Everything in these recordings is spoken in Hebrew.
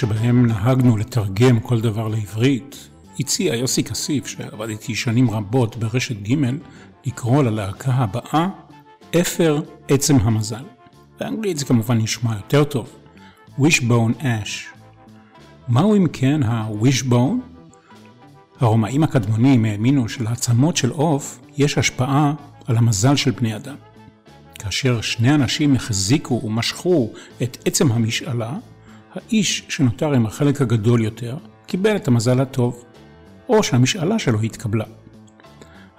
שבהם נהגנו לתרגם כל דבר לעברית, הציע יוסי כסיף, שעבד איתי שנים רבות ברשת ג', לקרוא ללהקה הבאה אפר עצם המזל. באנגלית זה כמובן נשמע יותר טוב, Wishbone Ash. מהו אם כן ה-Wishbone? הרומאים הקדמונים האמינו שלעצמות של עוף יש השפעה על המזל של בני אדם. כאשר שני אנשים החזיקו ומשכו את עצם המשאלה, האיש שנותר עם החלק הגדול יותר קיבל את המזל הטוב, או שהמשאלה שלו התקבלה.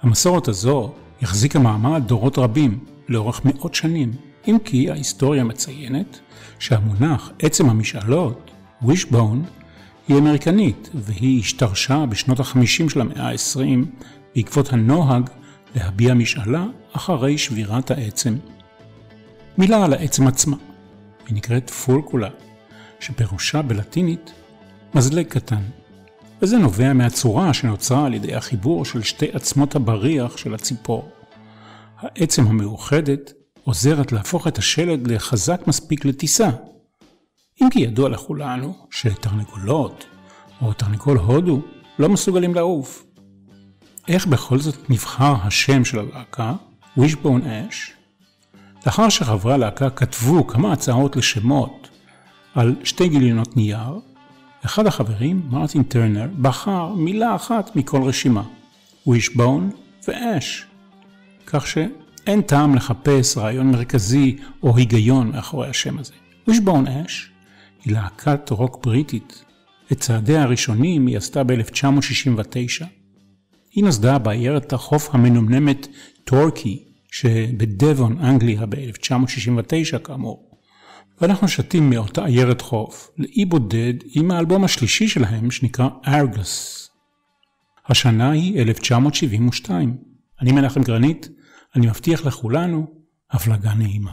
המסורת הזו החזיקה מעמד דורות רבים, לאורך מאות שנים, אם כי ההיסטוריה מציינת שהמונח עצם המשאלות, wishbone, היא אמריקנית, והיא השתרשה בשנות החמישים של המאה ה-20 בעקבות הנוהג להביע משאלה אחרי שבירת העצם. מילה על העצם עצמה, היא נקראת פולקולה, שפירושה בלטינית מזלג קטן, וזה נובע מהצורה שנוצרה על ידי החיבור של שתי עצמות הבריח של הציפור. העצם המאוחדת עוזרת להפוך את השלד לחזק מספיק לטיסה. אם כי ידוע לכולנו שתרנגולות או תרנגול הודו לא מסוגלים לעוף. איך בכל זאת נבחר השם של הלהקה, Wishbone Ash? לאחר שחברי הלהקה כתבו כמה הצעות לשמות על שתי גיליונות נייר, אחד החברים, מרטין טרנר, בחר מילה אחת מכל רשימה, Wishbone ו-Ash, כך שאין טעם לחפש רעיון מרכזי או היגיון מאחורי השם הזה. Wishbone Ash היא להקת רוק בריטית. את צעדיה הראשונים היא עשתה ב-1969. היא נוסדה בעיירת החוף המנומנמת טורקי שבדבון, אנגליה, ב-1969 כאמור. ואנחנו שתים מאותה עיירת חוף לאי בודד עם האלבום השלישי שלהם שנקרא ארגוס. השנה היא 1972. אני מנחם גרנית, אני מבטיח לכולנו הפלגה נעימה.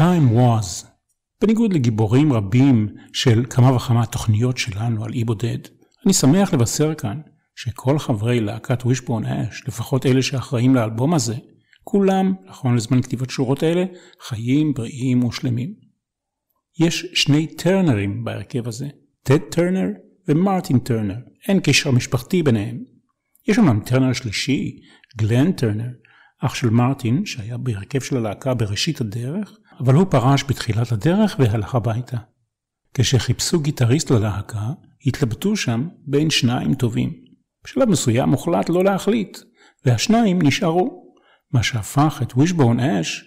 Time was. בניגוד לגיבורים רבים של כמה וכמה תוכניות שלנו על אי בודד, אני שמח לבשר כאן שכל חברי להקת וישבון אש, לפחות אלה שאחראים לאלבום הזה, כולם, נכון לזמן כתיבת שורות אלה, חיים, בריאים ושלמים. יש שני טרנרים בהרכב הזה, טד טרנר ומרטין טרנר, אין קשר משפחתי ביניהם. יש אמנם טרנר שלישי, גלן טרנר, אח של מרטין, שהיה בהרכב של הלהקה בראשית הדרך, אבל הוא פרש בתחילת הדרך והלך הביתה. כשחיפשו גיטריסט ללהקה, התלבטו שם בין שניים טובים. בשלב מסוים הוחלט לא להחליט, והשניים נשארו, מה שהפך את וישבון אש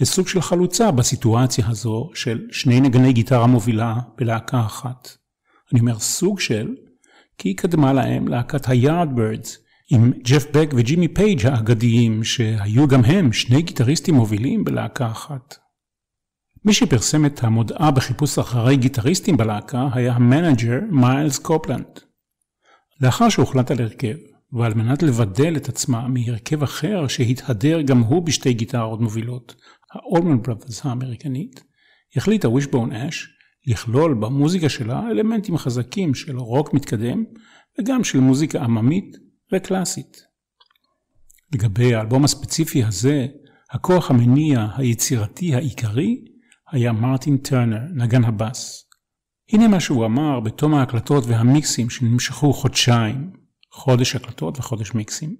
לסוג של חלוצה בסיטואציה הזו של שני נגני גיטרה מובילה בלהקה אחת. אני אומר סוג של, כי קדמה להם להקת ה Yardbirds, עם ג'ף בק וג'ימי פייג' האגדיים, שהיו גם הם שני גיטריסטים מובילים בלהקה אחת. מי שפרסם את המודעה בחיפוש אחרי גיטריסטים בלהקה היה ה manager מיילס קופלנד. לאחר שהוחלט על הרכב, ועל מנת לבדל את עצמה מהרכב אחר שהתהדר גם הוא בשתי גיטרות מובילות, ה Allman Brothers האמריקנית, החליטה Wishbone Ash לכלול במוזיקה שלה אלמנטים חזקים של רוק מתקדם וגם של מוזיקה עממית וקלאסית. לגבי האלבום הספציפי הזה, הכוח המניע היצירתי העיקרי היה מרטין טרנר, נגן הבאס. הנה מה שהוא אמר בתום ההקלטות והמיקסים שנמשכו חודשיים, חודש הקלטות וחודש מיקסים.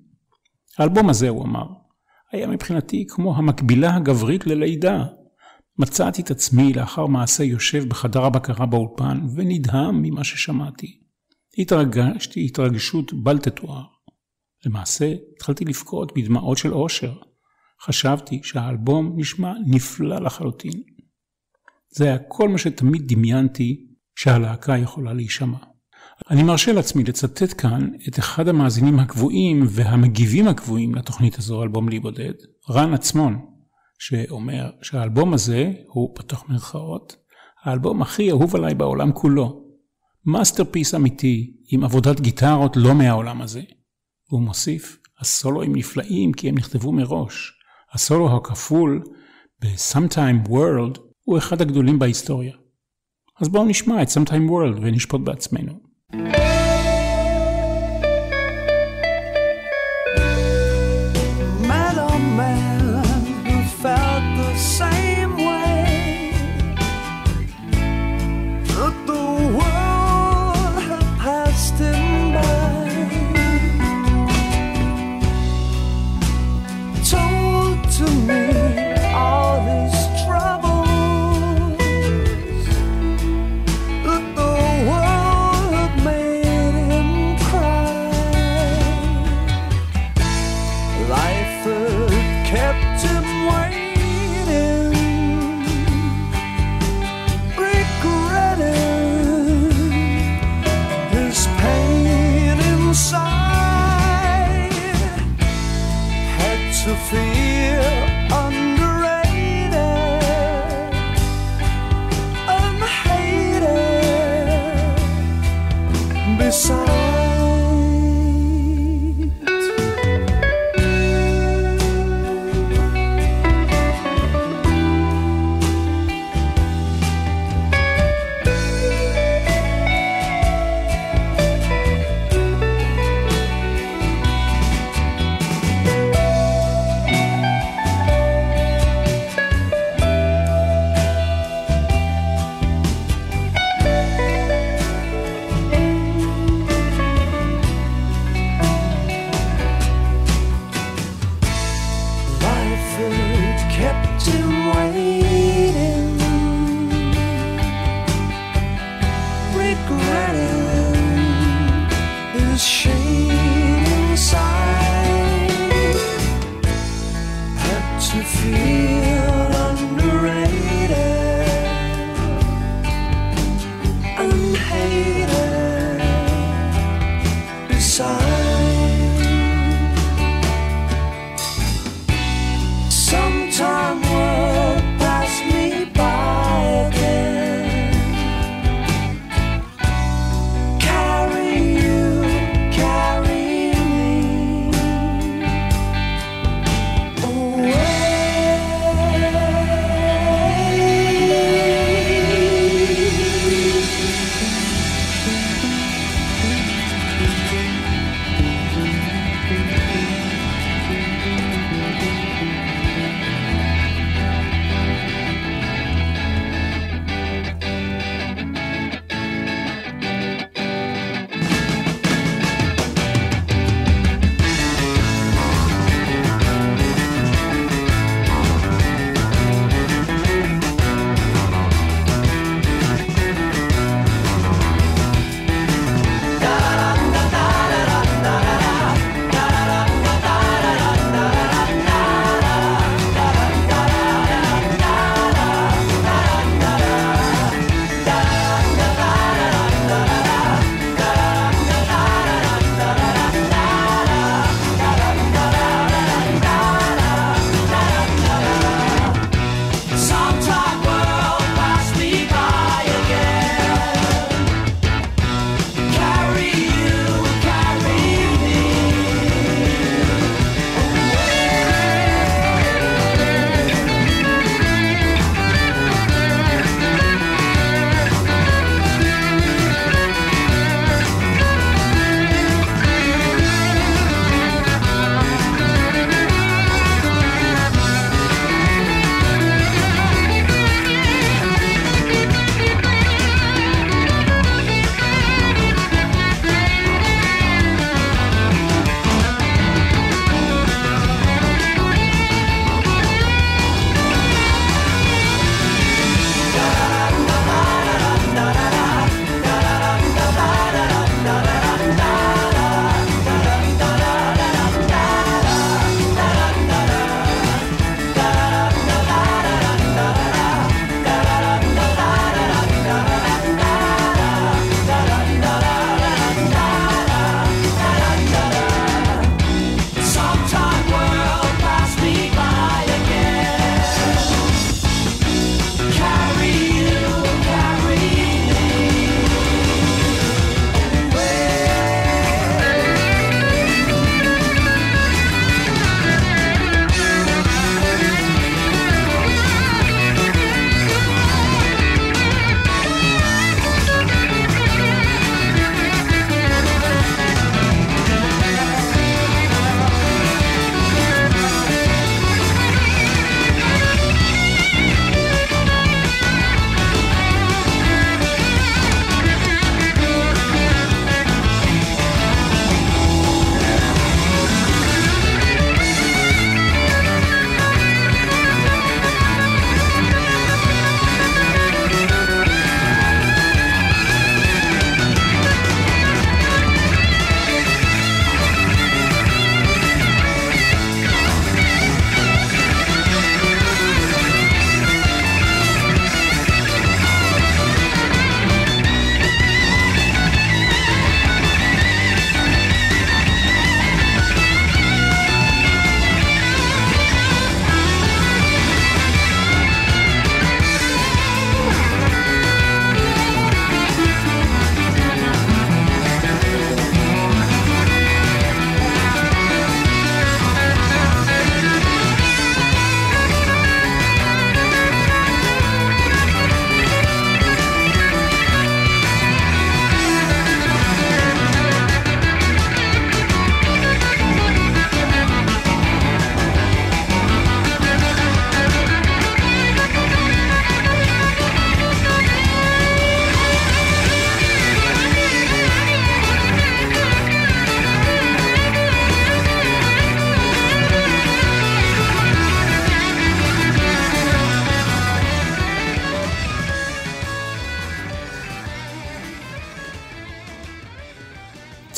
האלבום הזה, הוא אמר, היה מבחינתי כמו המקבילה הגברית ללידה. מצאתי את עצמי לאחר מעשה יושב בחדר הבקרה באולפן ונדהם ממה ששמעתי. התרגשתי התרגשות בל תתואר. למעשה, התחלתי לבכות בדמעות של אושר. חשבתי שהאלבום נשמע נפלא לחלוטין. זה היה כל מה שתמיד דמיינתי שהלהקה יכולה להישמע. אני מרשה לעצמי לצטט כאן את אחד המאזינים הקבועים והמגיבים הקבועים לתוכנית הזו, אלבום לי בודד, רן עצמון, שאומר שהאלבום הזה הוא, פתוח מירכאות, האלבום הכי אהוב עליי בעולם כולו. masterpiece אמיתי, עם עבודת גיטרות לא מהעולם הזה. והוא מוסיף, הסולואים נפלאים כי הם נכתבו מראש. הסולו הכפול ב-Sometime World הוא אחד הגדולים בהיסטוריה. אז בואו נשמע את Sometime World ונשפוט בעצמנו. To feel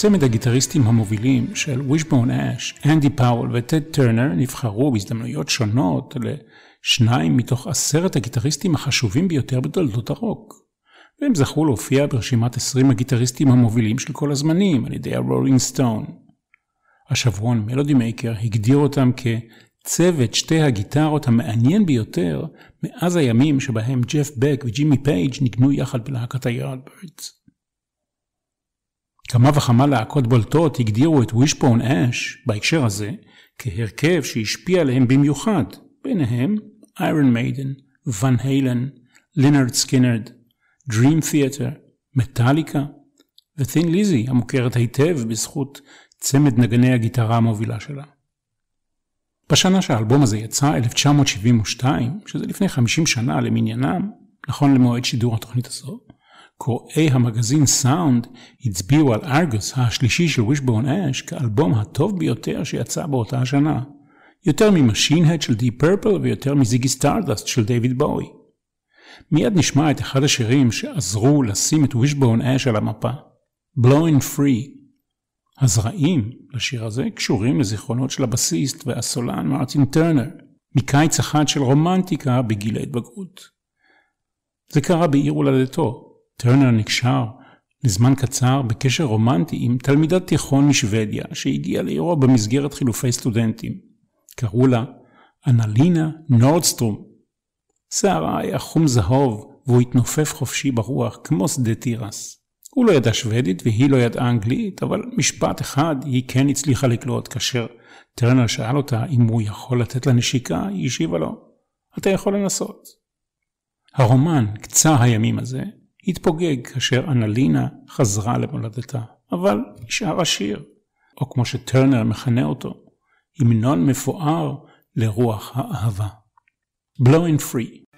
צמד הגיטריסטים המובילים של Wishbone Ash, אנדי פאוול וטד טרנר נבחרו בהזדמנויות שונות לשניים מתוך עשרת הגיטריסטים החשובים ביותר בתולדות הרוק. והם זכו להופיע ברשימת 20 הגיטריסטים המובילים של כל הזמנים על ידי ה Rolling Stone. השבועון Melody Maker הגדיר אותם כצוות שתי הגיטרות המעניין ביותר מאז הימים שבהם ג'ף בק וג'ימי פייג' ניגנו יחד בלהקת ה Yardbirds. כמה וכמה להקות בולטות הגדירו את Wishbone Ash, בהקשר הזה, כהרכב שהשפיע עליהם במיוחד, ביניהם Iron Maiden, Van Halen, Lynyrd Skynyrd, Dream Theater, Metallica ו Thin Lizzy המוכרת היטב בזכות צמד נגני הגיטרה המובילה שלה. בשנה שהאלבום הזה יצא, 1972, שזה לפני 50 שנה למניינם, נכון למועד שידור התוכנית הזו, קוראי המגזין Sounds הצביעו על ארגוס השלישי של Wishbone Ash כאלבום הטוב ביותר שיצא באותה השנה. יותר מ Machine Head של Deep Purple ויותר מ Ziggy Stardust של דיוויד בואי. מיד נשמע את אחד השירים שעזרו לשים את Wishbone Ash על המפה, Blowing Free. הזרעים לשיר הזה קשורים לזיכרונות של הבסיסט והסולן מרטין טרנר, מקיץ אחד של רומנטיקה בגיל ההתבגרות. זה קרה בעיר הולדתו, טרנר נקשר לזמן קצר בקשר רומנטי עם תלמידת תיכון משוודיה שהגיעה לעירו במסגרת חילופי סטודנטים. קראו לה אנלינה נורדסטרום. שערה היה חום זהוב והוא התנופף חופשי ברוח כמו שדה תירס. הוא לא ידע שוודית והיא לא ידעה אנגלית, אבל משפט אחד היא כן הצליחה לקלוט כאשר טרנר שאל אותה אם הוא יכול לתת לה נשיקה, היא השיבה לו, אתה יכול לנסות. הרומן, קצר הימים הזה, התפוגג כאשר אנלינה חזרה למולדתה, אבל נשאר השיר, או כמו שטרנר מכנה אותו, המנון מפואר לרוח האהבה. Blowing Free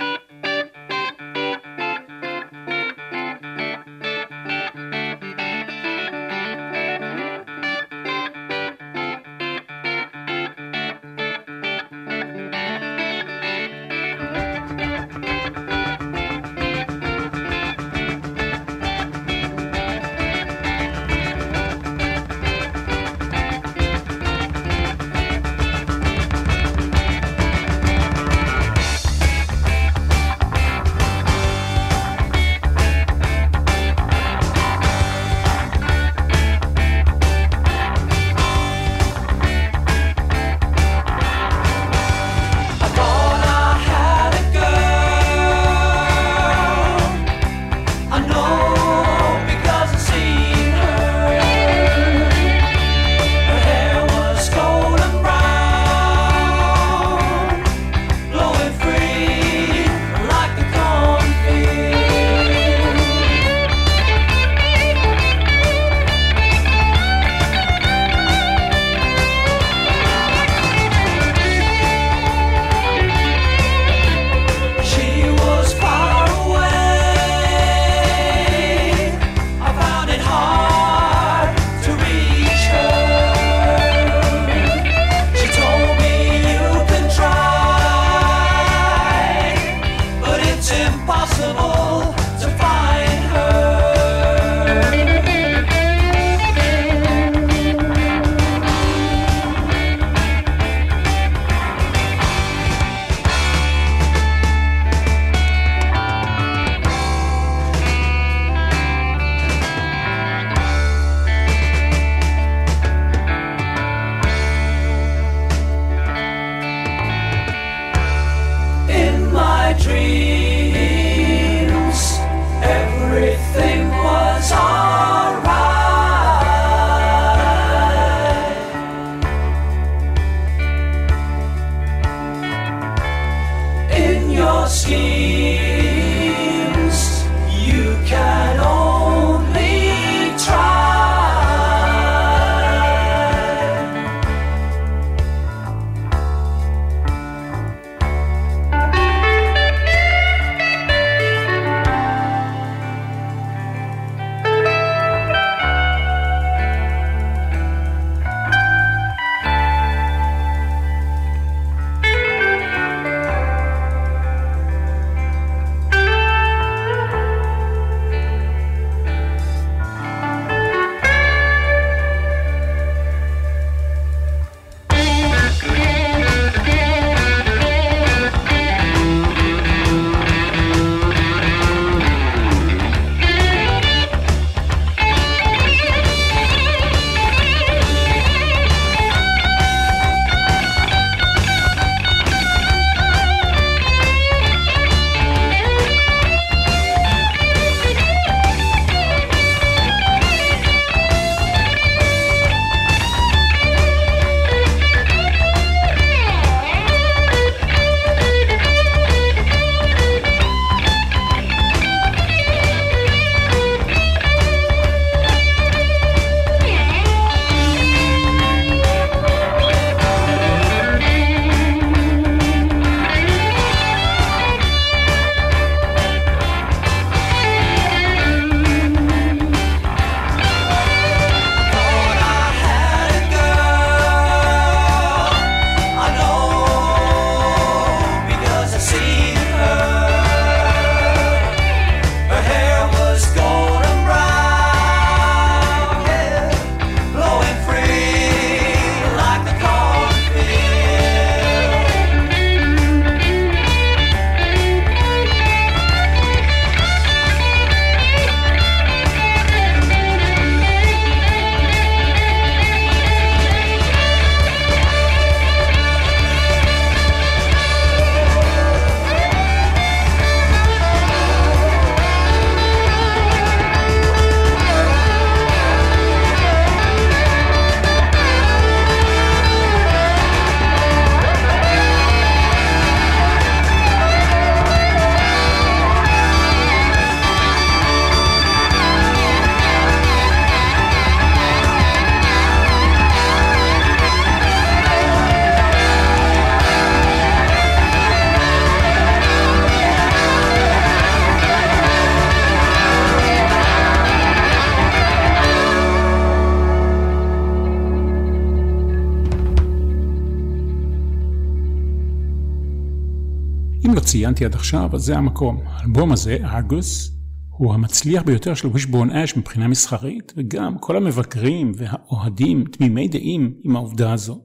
שציינתי עד עכשיו, אז זה המקום. האלבום הזה, ארגוס, הוא המצליח ביותר של וישבורן אש מבחינה מסחרית, וגם כל המבקרים והאוהדים תמימי דעים עם העובדה הזו.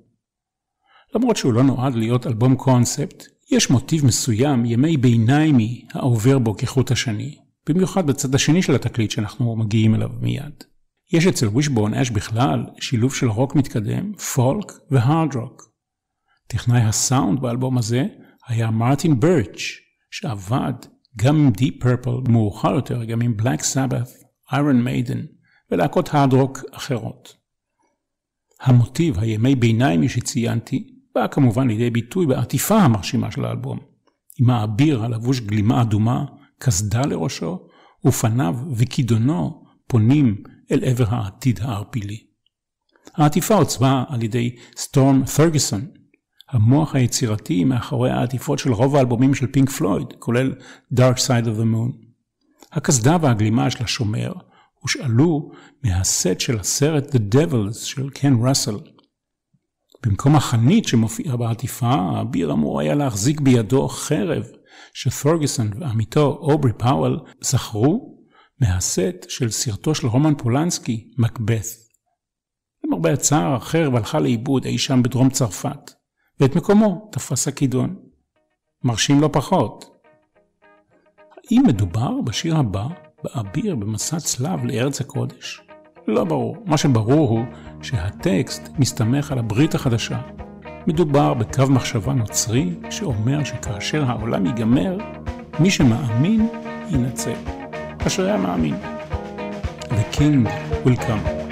למרות שהוא לא נועד להיות אלבום קונספט, יש מוטיב מסוים, ימי ביניימי, העובר בו כחוט השני, במיוחד בצד השני של התקליט שאנחנו מגיעים אליו מיד. יש אצל וישבורן אש בכלל שילוב של רוק מתקדם, פולק והארד רוק. טכנאי הסאונד באלבום הזה היה מרטין בירץ', שעבד גם עם Deep Purple, מאוחר יותר גם עם Black Sabbath, Iron Maiden ולהקות הארד רוק אחרות. המוטיב הימי ביניים שציינתי בא כמובן לידי ביטוי בעטיפה המרשימה של האלבום, עם האביר הלבוש גלימה אדומה, קסדה לראשו, ופניו וכידונו פונים אל עבר העתיד הערפילי. העטיפה עוצבה על ידי סטורם תורגרסון, המוח היצירתי מאחורי העטיפות של רוב האלבומים של Pink Floyd, כולל Dark Side of the Moon. הקסדה והגלימה של השומר הושאלו מהסט של הסרט The Devils של קן ראסל. במקום החנית שמופיעה בעטיפה, האביר אמור היה להחזיק בידו חרב שתורגרסון ועמיתו אוברי פאוול זכרו מהסט של סרטו של רומן פולנסקי, מקבת. למרבה הצער, החרב הלכה לאיבוד אי שם בדרום צרפת. ואת מקומו תפס הכידון. מרשים לא פחות. האם מדובר בשיר הבא באביר במסע צלב לארץ הקודש? לא ברור. מה שברור הוא שהטקסט מסתמך על הברית החדשה. מדובר בקו מחשבה נוצרי שאומר שכאשר העולם ייגמר, מי שמאמין ינצל. אשרי המאמין. The King will come.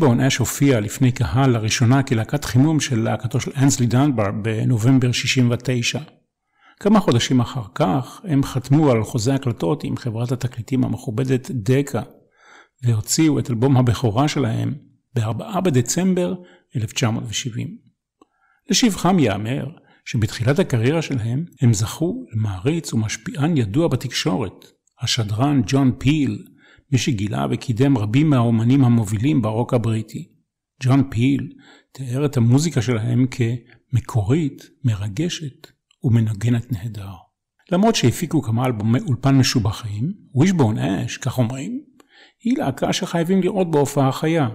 וישבון אש הופיע לפני קהל לראשונה כלהקת חימום של להקתו של אנסלי דנבר בנובמבר 69. כמה חודשים אחר כך הם חתמו על חוזה הקלטות עם חברת התקליטים המכובדת דקה, והוציאו את אלבום הבכורה שלהם ב-4 בדצמבר 1970. לשבחם ייאמר שבתחילת הקריירה שלהם הם זכו למעריץ ומשפיען ידוע בתקשורת, השדרן ג'ון פיל, מי שגילה וקידם רבים מהאומנים המובילים ברוק הבריטי. ג'ון פיל תיאר את המוזיקה שלהם כמקורית, מרגשת ומנגנת נהדר. למרות שהפיקו כמה אלבומי אולפן משובחים, וישבון אש, כך אומרים, היא להקה שחייבים לראות בהופעה חיה.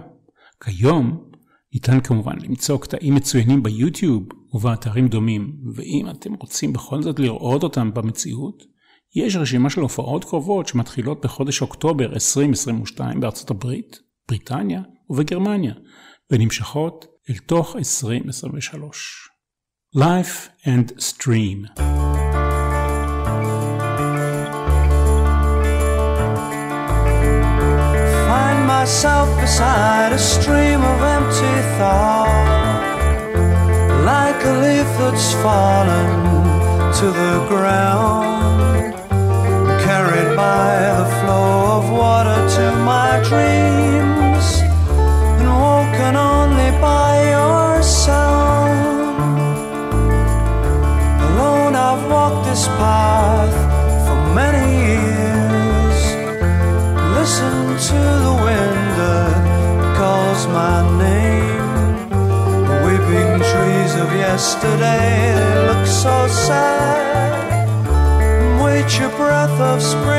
כיום ניתן כמובן למצוא קטעים מצוינים ביוטיוב ובאתרים דומים, ואם אתם רוצים בכל זאת לראות אותם במציאות, יש רשימה של הופעות קרובות שמתחילות בחודש אוקטובר 2022 בארצות הברית, בריטניה ובגרמניה, ונמשכות אל תוך 2023. Life and Stream Find myself beside a stream of empty thought, like a leaf that's fallen to the ground, of spring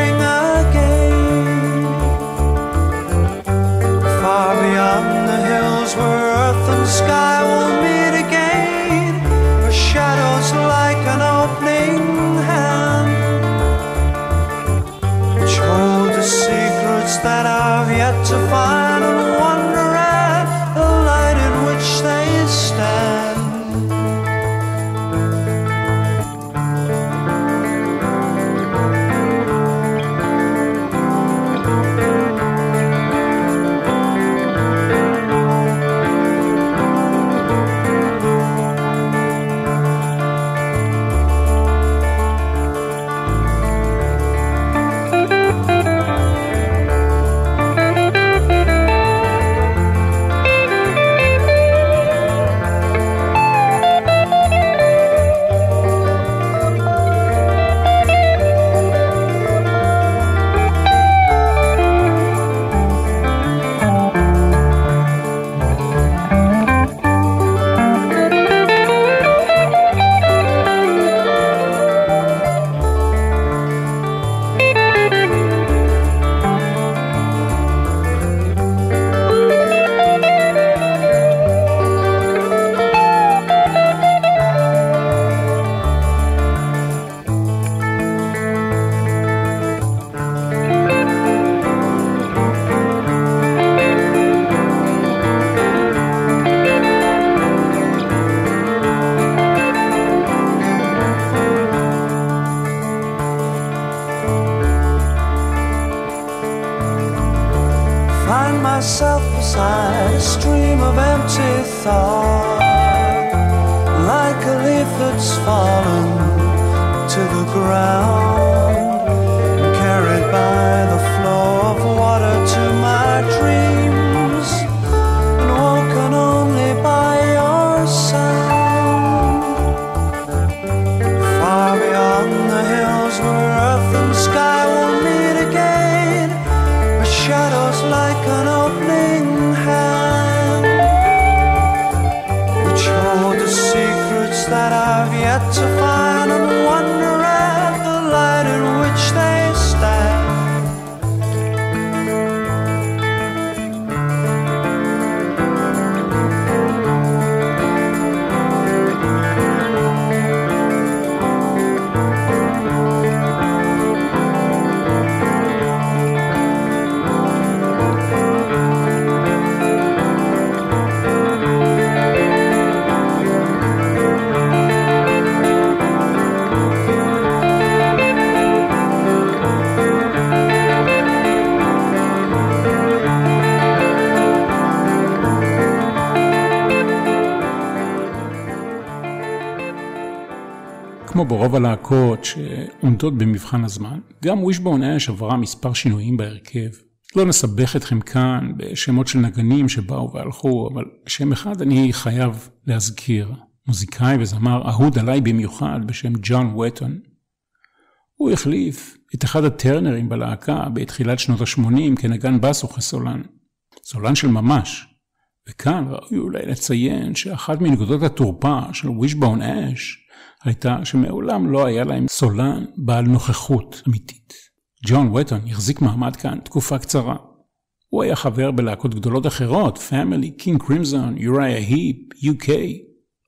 כמו ברוב הלהקות שעומדות במבחן הזמן, גם ווישבון אש עברה מספר שינויים בהרכב. לא נסבך אתכם כאן בשמות של נגנים שבאו והלכו, אבל שם אחד אני חייב להזכיר. מוזיקאי וזמר אהוד עליי במיוחד בשם ג'ון וטון. הוא החליף את אחד הטרנרים בלהקה בתחילת שנות ה-80 כנגן בס וכסולן. סולן של ממש. וכאן ראוי אולי לציין שאחת מנקודות התורפה של ווישבון אש הייתה שמעולם לא היה להם סולן בעל נוכחות אמיתית. ג'ון וטון החזיק מעמד כאן תקופה קצרה. הוא היה חבר בלהקות גדולות אחרות, Family, King Crimson, Uriah Heep, UK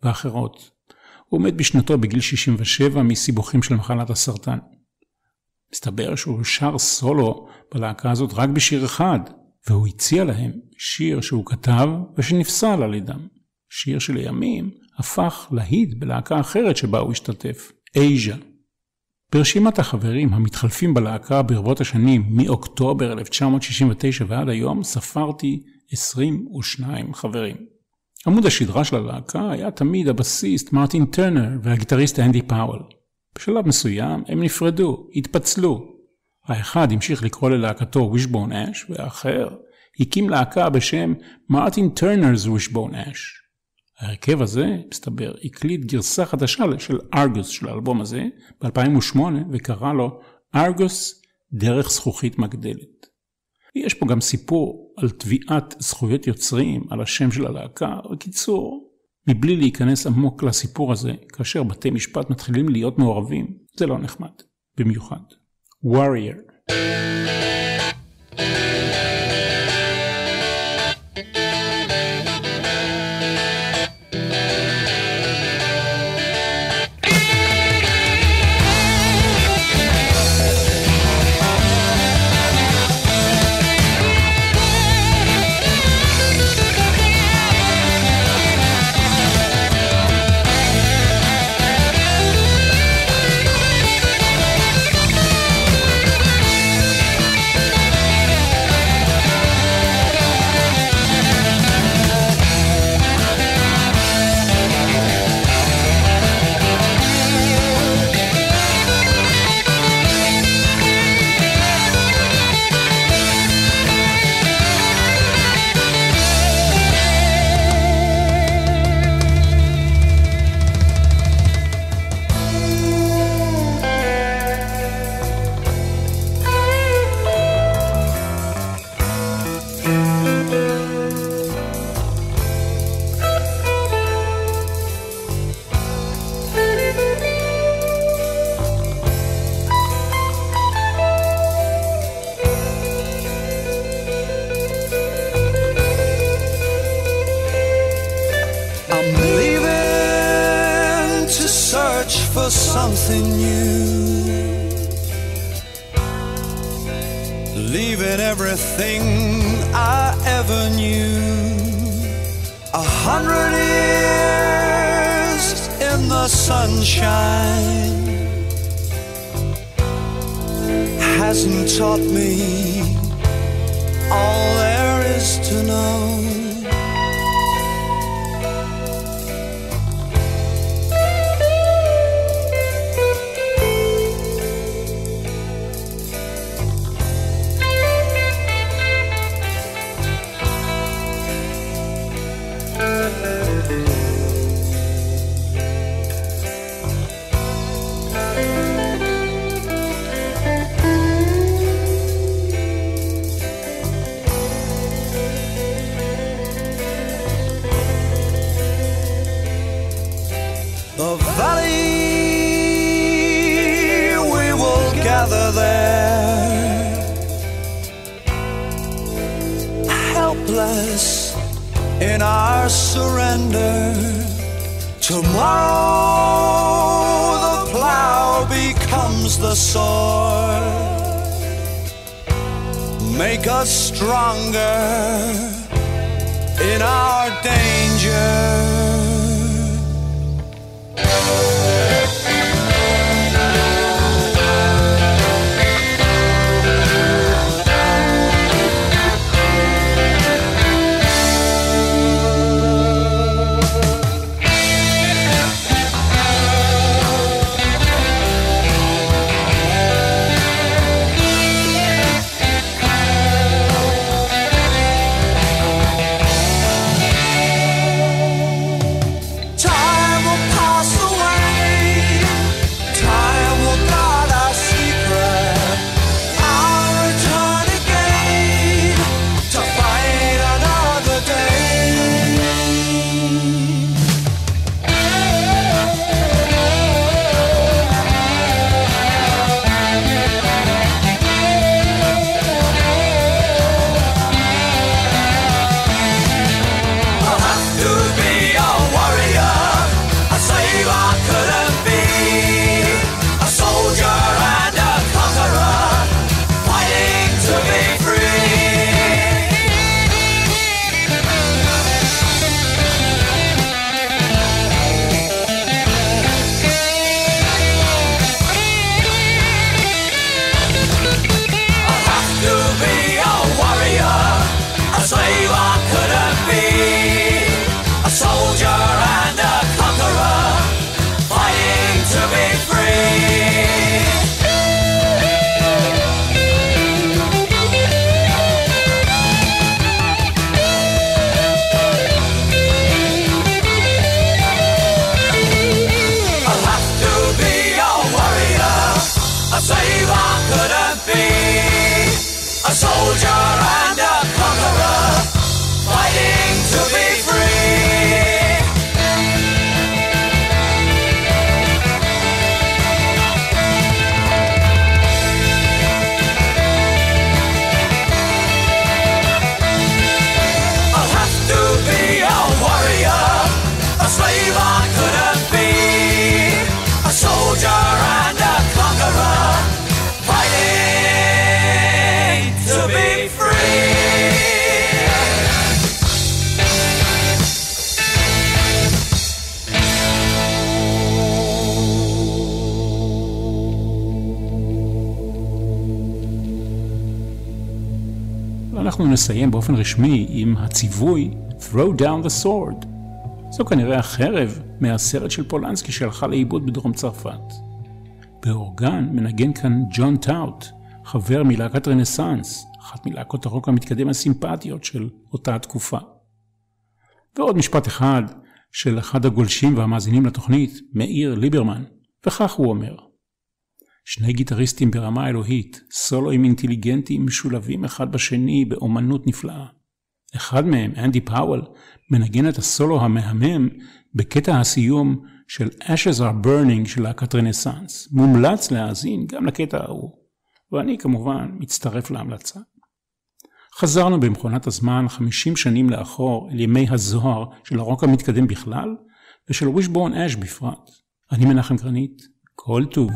ואחרות. הוא מת בשנתו בגיל 67 מסיבוכים של מחלת הסרטן. מסתבר שהוא שר סולו בלהקה הזאת רק בשיר אחד, והוא הציע להם שיר שהוא כתב ושנפסל על ידם. שיר שלימים הפך להיט בלהקה אחרת שבה הוא השתתף, אייז'ה. ברשימת החברים המתחלפים בלהקה ברבות השנים מאוקטובר 1969 ועד היום ספרתי 22 חברים. עמוד השדרה של הלהקה היה תמיד הבסיסט מרטין טרנר והגיטריסט אנדי פאוול. בשלב מסוים הם נפרדו, התפצלו. האחד המשיך לקרוא ללהקתו וישבון אש, והאחר הקים להקה בשם מרטין טרנר's וישבון אש. ההרכב הזה, מסתבר, הקליט גרסה חדשה של ארגוס של האלבום הזה ב-2008 וקרא לו ארגוס דרך זכוכית מגדלת. יש פה גם סיפור על תביעת זכויות יוצרים על השם של הלהקה, בקיצור, מבלי להיכנס עמוק לסיפור הזה, כאשר בתי משפט מתחילים להיות מעורבים, זה לא נחמד, במיוחד. Warrior the sunshine hasn't taught me all there is to know. In our surrender. Tomorrow the plow becomes the sword. Make us stronger in our danger אנחנו נסיים באופן רשמי עם הציווי Throw down the sword. זו כנראה החרב מהסרט של פולנסקי שהלכה לאיבוד בדרום צרפת. באורגן מנגן כאן ג'ון טאוט, חבר מלהקת רנסאנס, אחת מלהקות הרוק המתקדם הסימפטיות של אותה התקופה. ועוד משפט אחד של אחד הגולשים והמאזינים לתוכנית, מאיר ליברמן, וכך הוא אומר: שני גיטריסטים ברמה אלוהית, סולואים אינטליגנטיים משולבים אחד בשני באומנות נפלאה. אחד מהם, אנדי פאוול, מנגן את הסולו המהמם בקטע הסיום של Ashes are Burning של להקת רנסאנס. מומלץ להאזין גם לקטע ההוא. ואני כמובן מצטרף להמלצה. חזרנו במכונת הזמן 50 שנים לאחור אל ימי הזוהר של הרוק המתקדם בכלל ושל ווישבורן אש בפרט. אני מנחם גרנית, כל טוב.